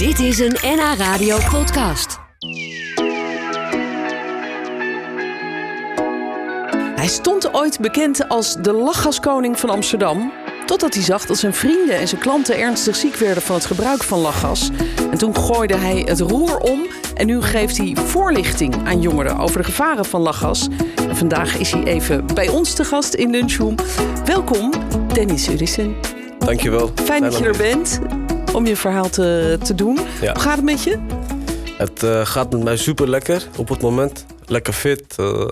Dit is een NH Radio podcast. Hij stond ooit bekend als de lachgaskoning van Amsterdam. Totdat hij zag dat zijn vrienden en zijn klanten ernstig ziek werden van het gebruik van lachgas. En toen gooide hij het roer om en nu geeft hij voorlichting aan jongeren over de gevaren van lachgas. En vandaag is hij even bij ons te gast in Lunchroom. Welkom, Dennis Urissen. Dankjewel. Fijn dat je er bent om je verhaal te, te doen. Ja. Hoe gaat het met je? Het eh, gaat met mij super lekker op het moment. Lekker fit. eh,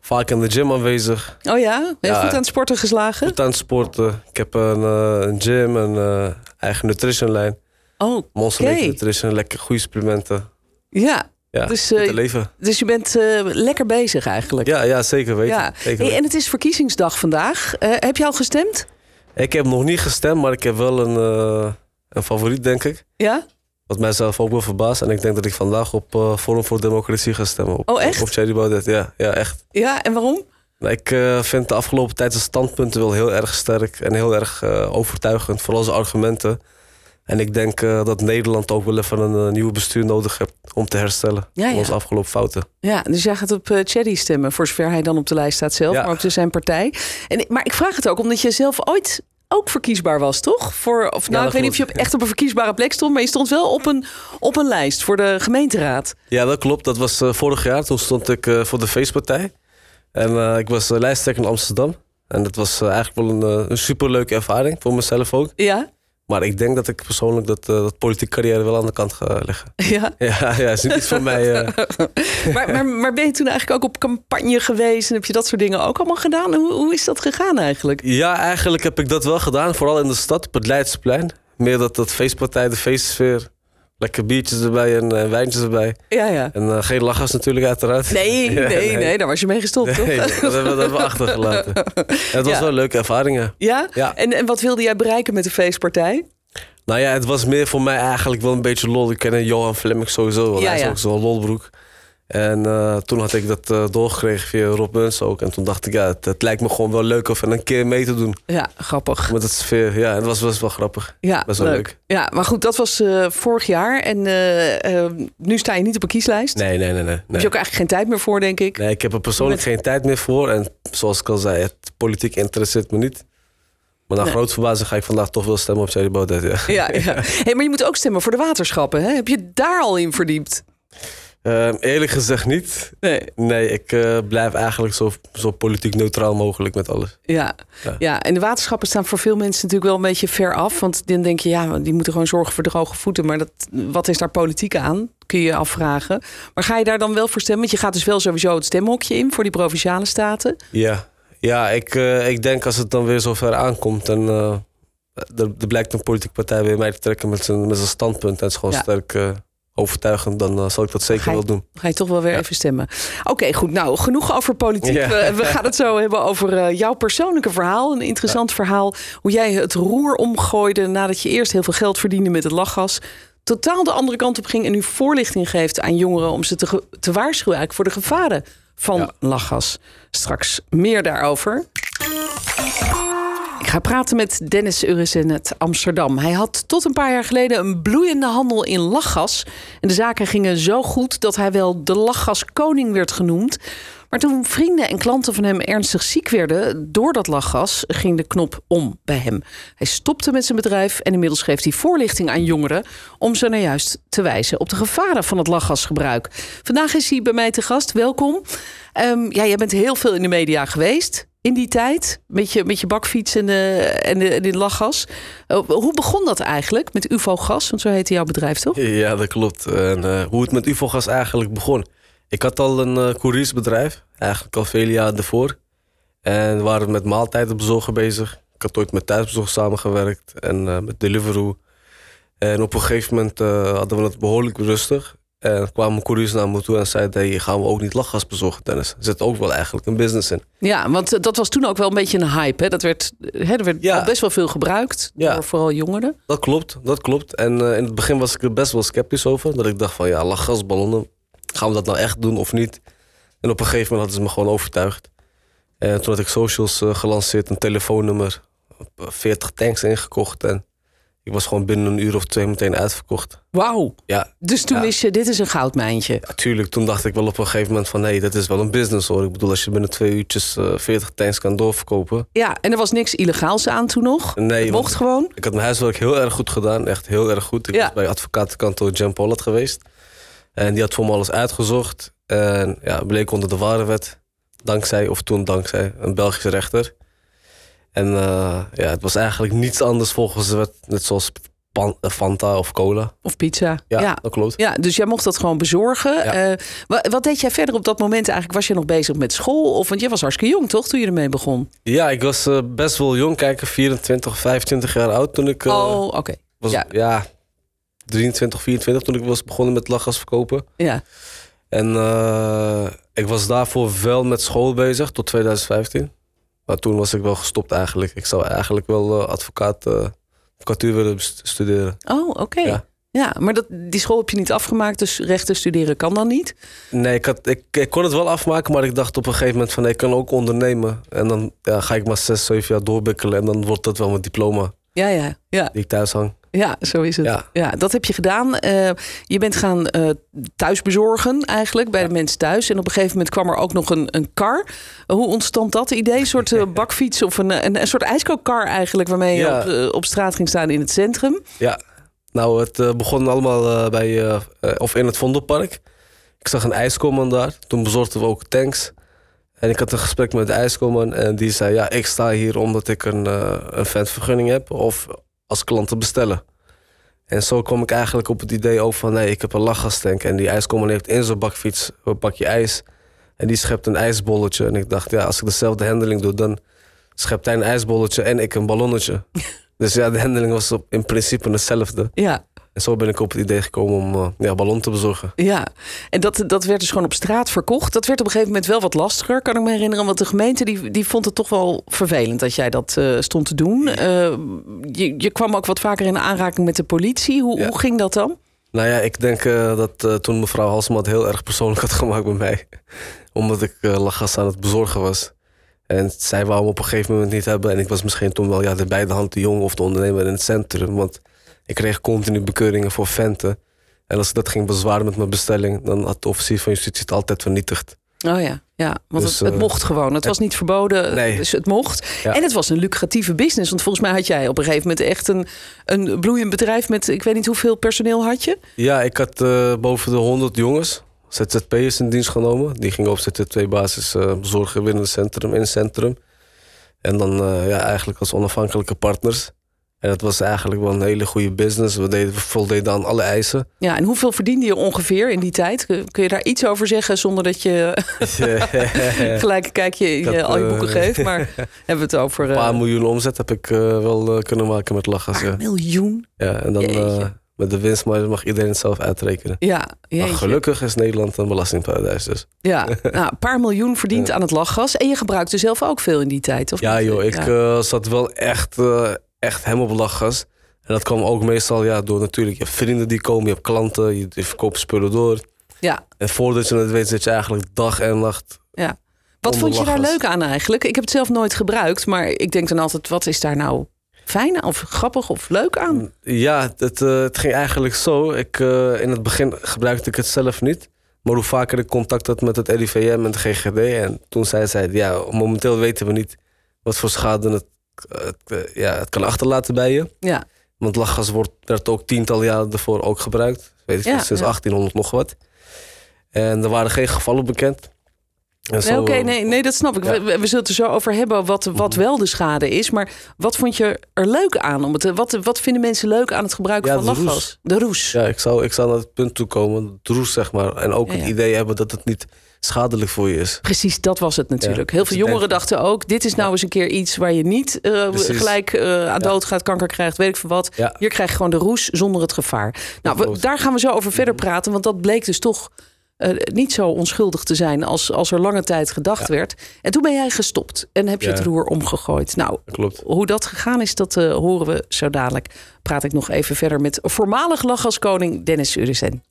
vaak in de gym aanwezig. Oh ja, heel Ja. goed aan het sporten geslagen. Goed aan het sporten. Ik heb een, eh, een gym, een eigen nutritionlijn. Oh, Monster Nutrition, lekker goede supplementen. ja. Ja, Dus, dus, je bent lekker bezig eigenlijk. Ja, ja, zeker weten. Ja. Zeker Hey, weten. en het is verkiezingsdag vandaag. Heb je al gestemd? Ik heb nog niet gestemd, maar ik heb wel een, een favoriet, denk ik. Ja? Wat mijzelf ook wel verbaast. En ik denk dat ik vandaag op eh, Forum voor Democratie ga stemmen. Op, Oh, echt? Op Thierry Baudet, ja, ja, echt. Ja, en waarom? Nou, Ik eh, vind de afgelopen tijd zijn standpunten wel heel erg sterk en heel erg eh, overtuigend, vooral zijn argumenten. En ik denk dat Nederland ook wel even een nieuwe bestuur nodig heeft om te herstellen Ja, van ja. onze afgelopen fouten. Ja, dus jij gaat op eh Cherry stemmen, voor zover hij dan op de lijst staat zelf, Ja. maar ook zijn partij. En, maar ik vraag het ook omdat je zelf ooit ook verkiesbaar was, toch? Voor, of nou, ik weet niet of je op, echt op een verkiesbare plek stond, maar je stond wel op een, op een lijst voor de gemeenteraad. Ja, dat klopt. Dat was eh, vorig jaar. Toen stond ik eh, voor de feestpartij. En eh, ik was lijsttrekker in Amsterdam. En dat was eigenlijk wel een, een superleuke ervaring voor mezelf ook. Ja? Maar ik denk dat ik persoonlijk dat, eh, dat politieke carrière wel aan de kant ga leggen. Ja. Ja, ja is niet iets voor mij. eh. Maar, maar, maar ben je toen eigenlijk ook op campagne geweest en heb je dat soort dingen ook allemaal gedaan? Hoe, hoe is dat gegaan eigenlijk? Ja, eigenlijk heb ik dat wel gedaan. Vooral in de stad, op het Leidseplein. Meer dat, dat feestpartij, de feestsfeer. Lekker biertjes erbij en eh, wijntjes erbij. Ja, ja. En eh, geen lachgas natuurlijk uiteraard. Nee, nee, nee, daar was je mee gestopt, toch? Nee, dat hebben, we- dat hebben we achtergelaten. En het was Ja. wel leuke ervaringen. Ja? Ja. En, en wat wilde jij bereiken met de feestpartij? Nou ja, het was meer voor mij eigenlijk wel een beetje lol. Ik ken Johan Flemming sowieso. want Ja, hij is ook zo'n lolbroek. En eh, toen had ik dat eh, doorgekregen via Rob Muns ook. En toen dacht ik, ja, het, het lijkt me gewoon wel leuk om een keer mee te doen. Ja, grappig. Met het sfeer. Ja, het was, was wel grappig. Ja, Best wel leuk. leuk. Ja, maar goed, dat was eh, vorig jaar. En eh, eh, nu sta je niet op een kieslijst. Nee, nee, nee. nee, Heb je ook eigenlijk geen tijd meer voor, denk ik. Nee, ik heb er persoonlijk geen tijd meer voor. En zoals ik al zei, het politiek interesseert me niet. Maar naar Nee. groot verbazing ga ik vandaag toch wel stemmen op Thierry Baudet. Ja. Ja, ja. Hey, maar je moet ook stemmen voor de waterschappen. Hè? Heb je daar al in verdiept? Ehm, eerlijk gezegd niet. Nee. Nee, ik eh, blijf eigenlijk zo, zo politiek neutraal mogelijk met alles. Ja. Ja. ja, en de waterschappen staan voor veel mensen natuurlijk wel een beetje ver af. Want dan denk je, ja, die moeten gewoon zorgen voor droge voeten. Maar dat, wat is daar politiek aan? Kun je je afvragen. Maar ga je daar dan wel voor stemmen? Want je gaat dus wel sowieso het stemhokje in voor die provinciale staten. Ja, ja ik, eh, ik denk als het dan weer zover aankomt... en eh, er, er blijkt een politieke partij weer mij te trekken met zijn, met zijn standpunt... en het is gewoon Ja. sterk overtuigend... dan eh, zal ik dat zeker je- wel doen. Ga je toch wel weer Ja. even stemmen. Oké, goed. Nou, genoeg over politiek. Ja. We, we gaan het zo hebben over eh, jouw persoonlijke verhaal. Een interessant verhaal. Hoe jij het roer omgooide nadat je eerst heel veel geld verdiende met het lachgas. Totaal de andere kant op ging en nu voorlichting geeft aan jongeren om ze te, te waarschuwen eigenlijk voor de gevaren van lachgas. Straks meer daarover. Ga praten met Dennis Urissen uit Amsterdam. Hij had tot een paar jaar geleden een bloeiende handel in lachgas. En de zaken gingen zo goed dat hij wel de lachgaskoning werd genoemd. Maar toen vrienden en klanten van hem ernstig ziek werden door dat lachgas, ging de knop om bij hem. Hij stopte met zijn bedrijf en inmiddels geeft hij voorlichting aan jongeren om ze nou juist te wijzen op de gevaren van het lachgasgebruik. Vandaag is hij bij mij te gast. Welkom. Ehm, ja, jij bent heel veel in de media geweest in die tijd met je, met je bakfiets en, de, en, en dit lachgas. Eh, hoe begon dat eigenlijk met UFO-gas? Want zo heette jouw bedrijf toch? Ja, dat klopt. En eh, hoe het met UFO-gas eigenlijk begon. Ik had al een eh couriersbedrijf, eigenlijk al vele jaren ervoor. En we waren met maaltijden bezorgen bezig. Ik had ooit met thuisbezorg samengewerkt en eh, met Deliveroo. En op een gegeven moment hadden we het behoorlijk rustig. En kwamen couriers naar me toe en zeiden... Hey, gaan we ook niet lachgas bezorgen, Dennis? Er zit ook wel eigenlijk een business in. Ja, want eh, dat was toen ook wel een beetje een hype. Hè? Dat werd, hè, er werd Ja. best wel veel gebruikt Ja. door vooral jongeren. Dat klopt, dat klopt. En eh, in het begin was ik er best wel sceptisch over. Dat ik dacht van, ja, lachgasballonnen, gaan we dat nou echt doen of niet? En op een gegeven moment hadden ze me gewoon overtuigd. En toen had ik socials eh, gelanceerd, een telefoonnummer, 40 tanks ingekocht. En ik was gewoon binnen een uur of twee meteen uitverkocht. Wauw. Ja, Dus toen Ja. wist je, dit is een goudmijntje. natuurlijk. Toen dacht ik wel op een gegeven moment van... nee, dit is wel een business hoor. Ik bedoel, als je binnen twee uurtjes eh 40 tanks kan doorverkopen. Ja, en er was niks illegaals aan toen nog. Nee, Het mocht gewoon. ik had mijn huiswerk heel erg goed gedaan. Echt heel erg goed. Ik Ja. was bij advocatenkantoor Jan Pollard geweest. En die had voor me alles uitgezocht. En ja, bleek onder de ware wet. Dankzij, of toen dankzij, een Belgische rechter. En eh, ja, het was eigenlijk niets anders volgens de wet. Net zoals pan- eh, Fanta of cola. Of pizza. Ja, ja. dat klopt. Ja, dus jij mocht dat gewoon bezorgen. Ja. Eh, wa- wat deed jij verder op dat moment eigenlijk? Was je nog bezig met school? Of, want jij was hartstikke jong, toch, toen je ermee begon? Ja, ik was best wel jong. Kijk, 24, 25 jaar oud toen ik... oh, oké. ja. ja. 23, 24 toen ik was begonnen met lachgas verkopen. Ja. En ik was daarvoor wel met school bezig tot 2015. Maar toen was ik wel gestopt eigenlijk. Ik zou eigenlijk wel eh, advocaat, eh, advocatuur willen studeren. Oh, oké. Ja. Ja. maar dat, die school heb je niet afgemaakt, dus rechten studeren kan dan niet. Nee, ik, had, ik, ik kon het wel afmaken, maar ik dacht op een gegeven moment van... nee, ik kan ook ondernemen. En dan ja, ga ik maar zes, zeven jaar doorbikkelen... en dan wordt dat wel mijn diploma Ja, ja, ja. die ik thuis hang. Ja, zo is het. Ja. Ja. dat heb je gedaan. Eh, je bent gaan eh, thuis bezorgen eigenlijk, bij de mensen thuis. En op een gegeven moment kwam er ook nog een, een kar. Hoe ontstond dat idee? Een soort eh, bakfiets of een, een, een soort ijskookkar eigenlijk... waarmee je Ja. op, op straat ging staan in het centrum. Ja, nou, het begon allemaal bij, of in het Vondelpark. Ik zag een ijskoman daar. Toen bezorgden we ook tanks. En ik had een gesprek met de ijskoman en die zei... ja, ik sta hier omdat ik een, een ventvergunning heb of als klant te bestellen. En zo kwam ik eigenlijk op het idee ook van... nee, ik heb een lachgastank en die ijskoman heeft in zijn bakfiets een bakje ijs. En die schept een ijsbolletje. En ik dacht, ja, als ik dezelfde handeling doe... dan schept hij een ijsbolletje en ik een ballonnetje. dus ja, de handeling was op, in principe hetzelfde. Ja, En zo ben ik op het idee gekomen om eh, ja, ballon te bezorgen. ja. En dat, dat werd dus gewoon op straat verkocht. Dat werd op een gegeven moment wel wat lastiger, kan ik me herinneren. Want de gemeente die, die vond het toch wel vervelend dat jij dat eh, stond te doen. Eh, je, je kwam ook wat vaker in aanraking met de politie. Hoe, Ja. hoe ging dat dan? Nou ja, ik denk dat toen mevrouw Halsema het heel erg persoonlijk had gemaakt bij mij. Omdat ik lachgas aan het bezorgen was. En zij wou hem op een gegeven moment niet hebben. En ik was misschien toen wel ja, de beide hand de jongen of de ondernemer in het centrum. Want ik kreeg continu bekeuringen voor venten. En als ik dat ging bezwaren met mijn bestelling... dan had de officier van justitie het altijd vernietigd. Oh ja, ja want Dus, het, het eh, mocht gewoon. Het was niet verboden, Nee. dus het mocht. Ja. En het was een lucratieve business. Want volgens mij had jij op een gegeven moment echt een, een bloeiend bedrijf met... ik weet niet hoeveel personeel had je? Ja, ik had eh, boven de 100 jongens, ZZP'ers in dienst genomen. Die gingen op ZZP-basis eh, bezorgen binnen het centrum, in het centrum. En dan ja, eigenlijk als onafhankelijke partners. En dat was eigenlijk wel een hele goede business. We, deden, we voldeden aan alle eisen. Ja, en hoeveel verdiende je ongeveer in die tijd? Kun je daar iets over zeggen zonder dat je gelijk een kijkje al je boeken eh, geeft? Maar hebben we het over Een eh, paar miljoen omzet heb ik eh, wel eh, kunnen maken met lachgas. Ja. miljoen? Ja, en dan eh, met de winst maar mag iedereen het zelf uitrekenen. Ja, Maar gelukkig is Nederland een belastingparadijs dus. Ja, nou, een paar miljoen verdiend Ja. aan het lachgas. En je gebruikte zelf ook veel in die tijd, of Ja niet? joh, ik eh, zat wel echt, eh, echt hem op. En dat kwam ook meestal ja, door natuurlijk je hebt vrienden die komen, je hebt klanten, je, je verkoopt spullen door. ja, En voordat je het weet zit je eigenlijk dag en nacht. ja. Wat vond je daar leuk aan eigenlijk? Ik heb het zelf nooit gebruikt, maar ik denk dan altijd, wat is daar nou fijn of grappig of leuk aan? Ja, het, eh, het ging eigenlijk zo. Ik, eh, in het begin gebruikte ik het zelf niet. Maar hoe vaker ik contact had met het RIVM en de GGD... en toen zei zij, ja, momenteel weten we niet wat voor schade het, het, eh, ja, het kan achterlaten bij je. Ja, Want lachgas wordt, werd ook tientallen jaren ervoor ook gebruikt. Weet ik Ja, sinds ja. 1800 nog wat. En er waren geen gevallen bekend. Nee, zo, oké, eh, nee, nee, dat snap ik. Ja. We, we zullen het er zo over hebben wat, wat wel de schade is. Maar wat vond je er leuk aan? Om het, te- wat, wat vinden mensen leuk aan het gebruiken Ja, van de lachgas? roes. De roes. Ja, ik zou, ik zou naar het punt toe komen, het roes zeg maar. En ook Ja, het idee hebben dat het niet schadelijk voor je is. Precies, dat was het natuurlijk. Heel veel jongeren dachten ook... dit is nou eens een keer iets waar je niet eh, gelijk eh, aan dood gaat, kanker krijgt, weet ik veel wat. Hier krijg je gewoon de roes zonder het gevaar. Nou, we-. Mhm. daar gaan we zo over verder praten, want dat bleek dus toch eh, niet zo onschuldig te zijn als, als er lange tijd gedacht werd. En toen ben jij gestopt en heb je Ja. het roer omgegooid. Nou, klopt. hoe dat gegaan is, dat eh, horen we zo dadelijk. Praat ik nog even verder met voormalig lachgaskoning Dennis Urissen.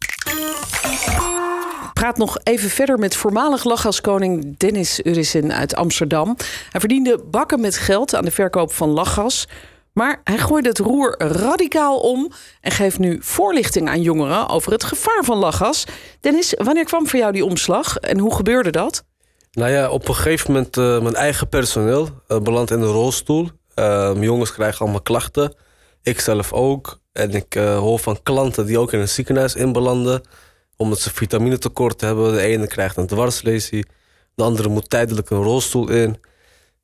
Praat nog even verder met voormalig lachgaskoning Dennis Urissen uit Amsterdam. Hij verdiende bakken met geld aan de verkoop van lachgas. Maar hij gooide het roer radicaal om en geeft nu voorlichting aan jongeren over het gevaar van lachgas. Dennis, wanneer kwam voor jou die omslag en hoe gebeurde dat? Nou ja, op een gegeven moment uh, mijn eigen personeel uh, belandt in een rolstoel. Uh, jongens krijgen allemaal klachten. Ik zelf ook. En ik hoor van klanten die ook in een ziekenhuis inbelanden. Omdat ze vitamine tekort hebben. De ene krijgt een dwarslesie. De andere moet tijdelijk een rolstoel in.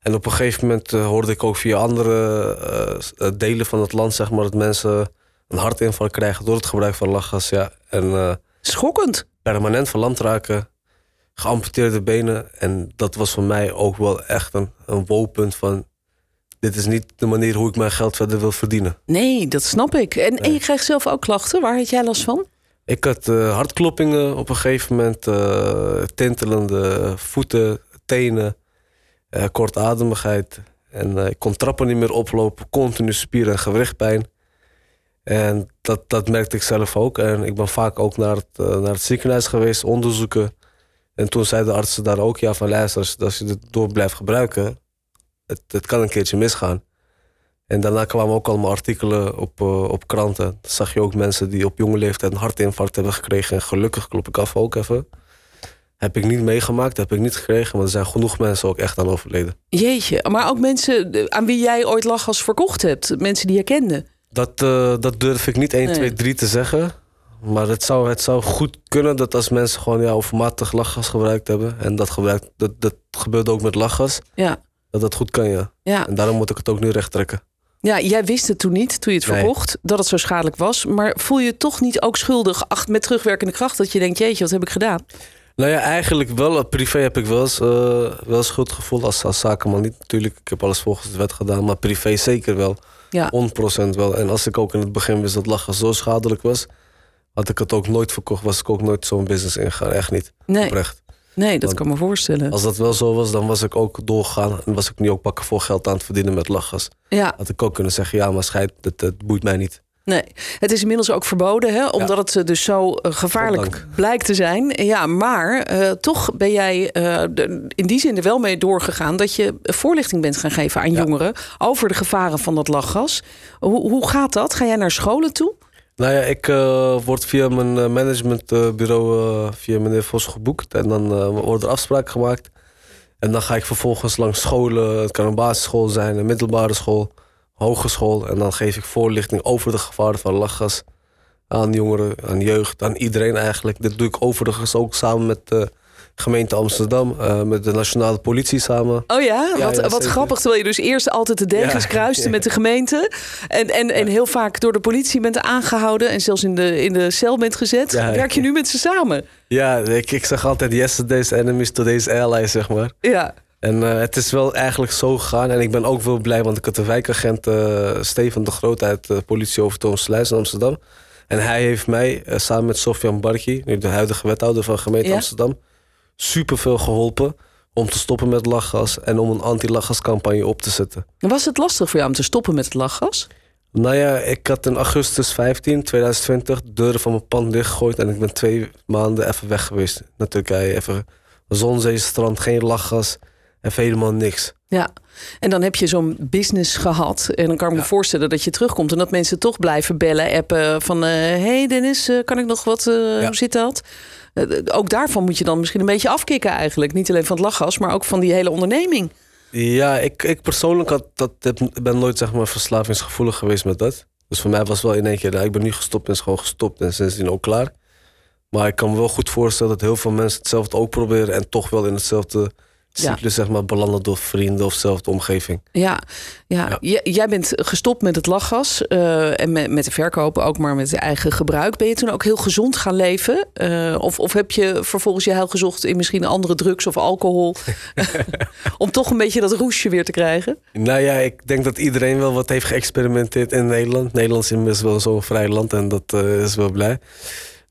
En op een gegeven moment hoorde ik ook via andere delen van het land... Zeg maar, dat mensen een hartinfarct krijgen door het gebruik van lachgas. Ja. En, Schokkend. Permanent verlamd raken geamputeerde benen. En dat was voor mij ook wel echt een, een woonpunt van... dit is niet de manier hoe ik mijn geld verder wil verdienen. Nee, dat snap ik. En, en je kreeg zelf ook klachten. Waar had jij last van? Ik had uh, hartkloppingen op een gegeven moment. Uh, tintelende voeten, tenen, uh, kortademigheid. En ik kon trappen niet meer oplopen. Continu spier- en gewrichtpijn. En dat, dat merkte ik zelf ook. En ik ben vaak ook naar het, naar het ziekenhuis geweest, onderzoeken... En toen zeiden de artsen daar ook, ja van luister, als je het door blijft gebruiken, het, het kan een keertje misgaan. En daarna kwamen ook allemaal artikelen op, op kranten. Dan zag je ook mensen die op jonge leeftijd een hartinfarct hebben gekregen. En gelukkig klop ik af ook even. Heb ik niet meegemaakt, heb ik niet gekregen. Maar er zijn genoeg mensen ook echt aan overleden. Jeetje, maar ook mensen aan wie jij ooit lachgas verkocht hebt. Mensen die je kende. Dat, uh, dat durf ik niet 1, nee. 2, 3 te zeggen. Maar het zou, het zou goed kunnen dat als mensen gewoon ja, overmatig lachgas gebruikt hebben. En dat, gebruikt, dat, dat gebeurt ook met lachgas. Ja. Dat dat goed kan, ja. ja. En daarom moet ik het ook nu recht trekken. Ja, jij wist het toen niet, toen je het verkocht, dat het zo schadelijk was. Maar voel je toch niet ook schuldig, ach, met terugwerkende kracht, dat je denkt, jeetje, wat heb ik gedaan? Nou ja, eigenlijk wel. Privé heb ik wel eens, uh, wel eens schuldgevoel. Als, als zakenman niet natuurlijk. Ik heb alles volgens de wet gedaan. Maar privé zeker wel. Ja. 100% wel. En als ik ook in het begin wist dat lachen zo schadelijk was had ik het ook nooit verkocht, was ik ook nooit zo'n business ingegaan. Echt niet. Nee. Oprecht. Nee, dat Want kan me voorstellen. Als dat wel zo was, dan was ik ook doorgegaan. En was ik nu ook pakken voor geld aan het verdienen met lachgas. Ja. Had ik ook kunnen zeggen, ja, maar scheid, dat, dat boeit mij niet. Nee, het is inmiddels ook verboden, hè? omdat ja. het dus zo gevaarlijk blijkt te zijn. Ja, maar uh, toch ben jij uh, in die zin er wel mee doorgegaan dat je voorlichting bent gaan geven aan ja. jongeren over de gevaren van dat lachgas. Hoe, hoe gaat dat? Ga jij naar scholen toe? Nou ja, ik uh, word via mijn managementbureau, via meneer Vos geboekt. En dan worden er afspraken gemaakt. En dan ga ik vervolgens langs scholen. Het kan een basisschool zijn, een middelbare school, hogeschool. En dan geef ik voorlichting over de gevaren van lachgas. Aan jongeren, aan jeugd, aan iedereen eigenlijk. Dit doe ik overigens ook samen met de gemeente Amsterdam, uh, met de nationale politie samen. Oh ja, ja wat, ja, wat grappig. Terwijl je dus eerst altijd de degens ja, kruiste met de gemeente. En, en, en heel vaak door de politie bent aangehouden en zelfs in de, in de cel bent gezet. Werk je nu met ze samen? Ja, ik, ik zeg altijd yesterday's enemies, today's allies, zeg maar. Ja. En uh, het is wel eigenlijk zo gegaan. En ik ben ook wel blij, want ik had de wijkagent uh, Steven de Groot uit de politie over Toomsluis in Amsterdam. En hij heeft mij, samen met Sofian Barki, nu de huidige wethouder van gemeente Amsterdam superveel geholpen om te stoppen met lachgas en om een anti-lachgascampagne op te zetten. Was het lastig voor jou om te stoppen met het lachgas? Nou ja, ik had in augustus 15, 2020 de deuren van mijn pand dichtgegooid en ik ben twee maanden even weg geweest naar Turkije. Even zon, zee, strand, geen lachgas, even helemaal niks. Ja, en dan heb je zo'n business gehad. En dan kan ik me ja. voorstellen dat je terugkomt en dat mensen toch blijven bellen, appen van... hé uh, hey Dennis, uh, kan ik nog wat, uh, ja. hoe zit dat? ook daarvan moet je dan misschien een beetje afkicken eigenlijk. Niet alleen van het lachgas, maar ook van die hele onderneming. Ja, ik, ik persoonlijk had dat, ik ben nooit zeg maar, verslavingsgevoelig geweest met dat. Dus voor mij was wel in één keer, nou, ik ben nu gestopt en is gewoon gestopt en sindsdien ook klaar. Maar ik kan me wel goed voorstellen dat heel veel mensen hetzelfde ook proberen en toch wel in hetzelfde cyclus ja. zeg maar, belanden door vrienden of zelfde omgeving. Ja, ja. ja. jij bent gestopt met het lachgas uh, en met, met de verkopen ook, maar met je eigen gebruik. Ben je toen ook heel gezond gaan leven? Uh, of, of heb je vervolgens je heil gezocht in misschien andere drugs of alcohol? om toch een beetje dat roesje weer te krijgen? Nou ja, ik denk dat iedereen wel wat heeft geëxperimenteerd in Nederland. Nederland is inmiddels wel zo'n vrij land en dat uh, is wel blij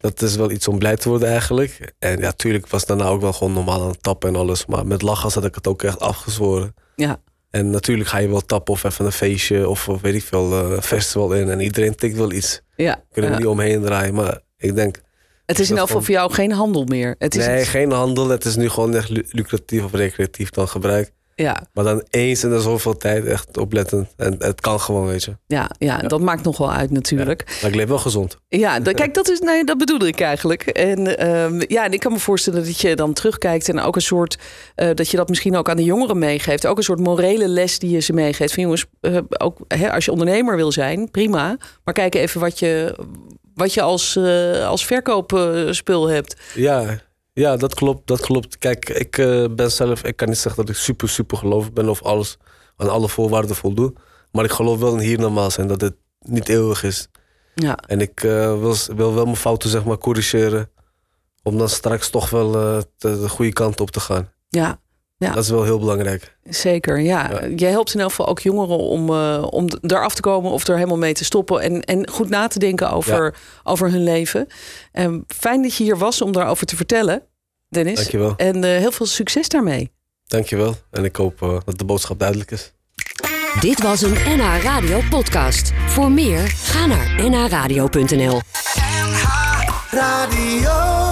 dat is wel iets om blij te worden eigenlijk. En ja, tuurlijk was daarna ook wel gewoon normaal aan het tappen en alles. Maar met lachgas had ik het ook echt afgezworen. Ja. En natuurlijk ga je wel tappen of even een feestje of, of weet ik veel, uh, festival in. En iedereen tikt wel iets. Ja. Kunnen we ja. niet omheen draaien. Maar ik denk... Het is in elk geval voor jou geen handel meer. Het is nee, het... geen handel. Het is nu gewoon echt lucratief of recreatief dan gebruik. Ja, Maar dan eens in de zoveel tijd echt opletten. En het kan gewoon, weet je. ja, ja, dat maakt nog wel uit natuurlijk. Maar ik leef wel gezond. Ja, kijk, dat, is, nee, dat bedoelde ik eigenlijk. En ehm, ja, en ik kan me voorstellen dat je dan terugkijkt en ook een soort, eh, dat je dat misschien ook aan de jongeren meegeeft. Ook een soort morele les die je ze meegeeft. Van jongens, eh, ook hè, als je ondernemer wil zijn, prima. Maar kijk even wat je, wat je als, eh, als verkoopspul hebt. Ja, ja, dat klopt. Dat klopt. Kijk, ik eh, ben zelf, ik kan niet zeggen dat ik super, super gelovig ben of alles aan alle voorwaarden voldoe. Maar ik geloof wel in hiernamaals en dat het niet eeuwig is. Ja, En ik eh, wil, wil wel mijn fouten zeg maar corrigeren. Om dan straks toch wel eh, de, de goede kant op te gaan. ja. Ja. Dat is wel heel belangrijk. Zeker, ja. Ja. Jij helpt in elk geval ook jongeren om, eh, om eraf te komen of er helemaal mee te stoppen. En, en goed na te denken over, over hun leven. En fijn dat je hier was om daarover te vertellen, Dennis. Dankjewel. En eh, heel veel succes daarmee. Dankjewel. En ik hoop eh, dat de boodschap duidelijk is. Dit was een NH Radio podcast. Voor meer, ga naar nhradio.nl. Radio.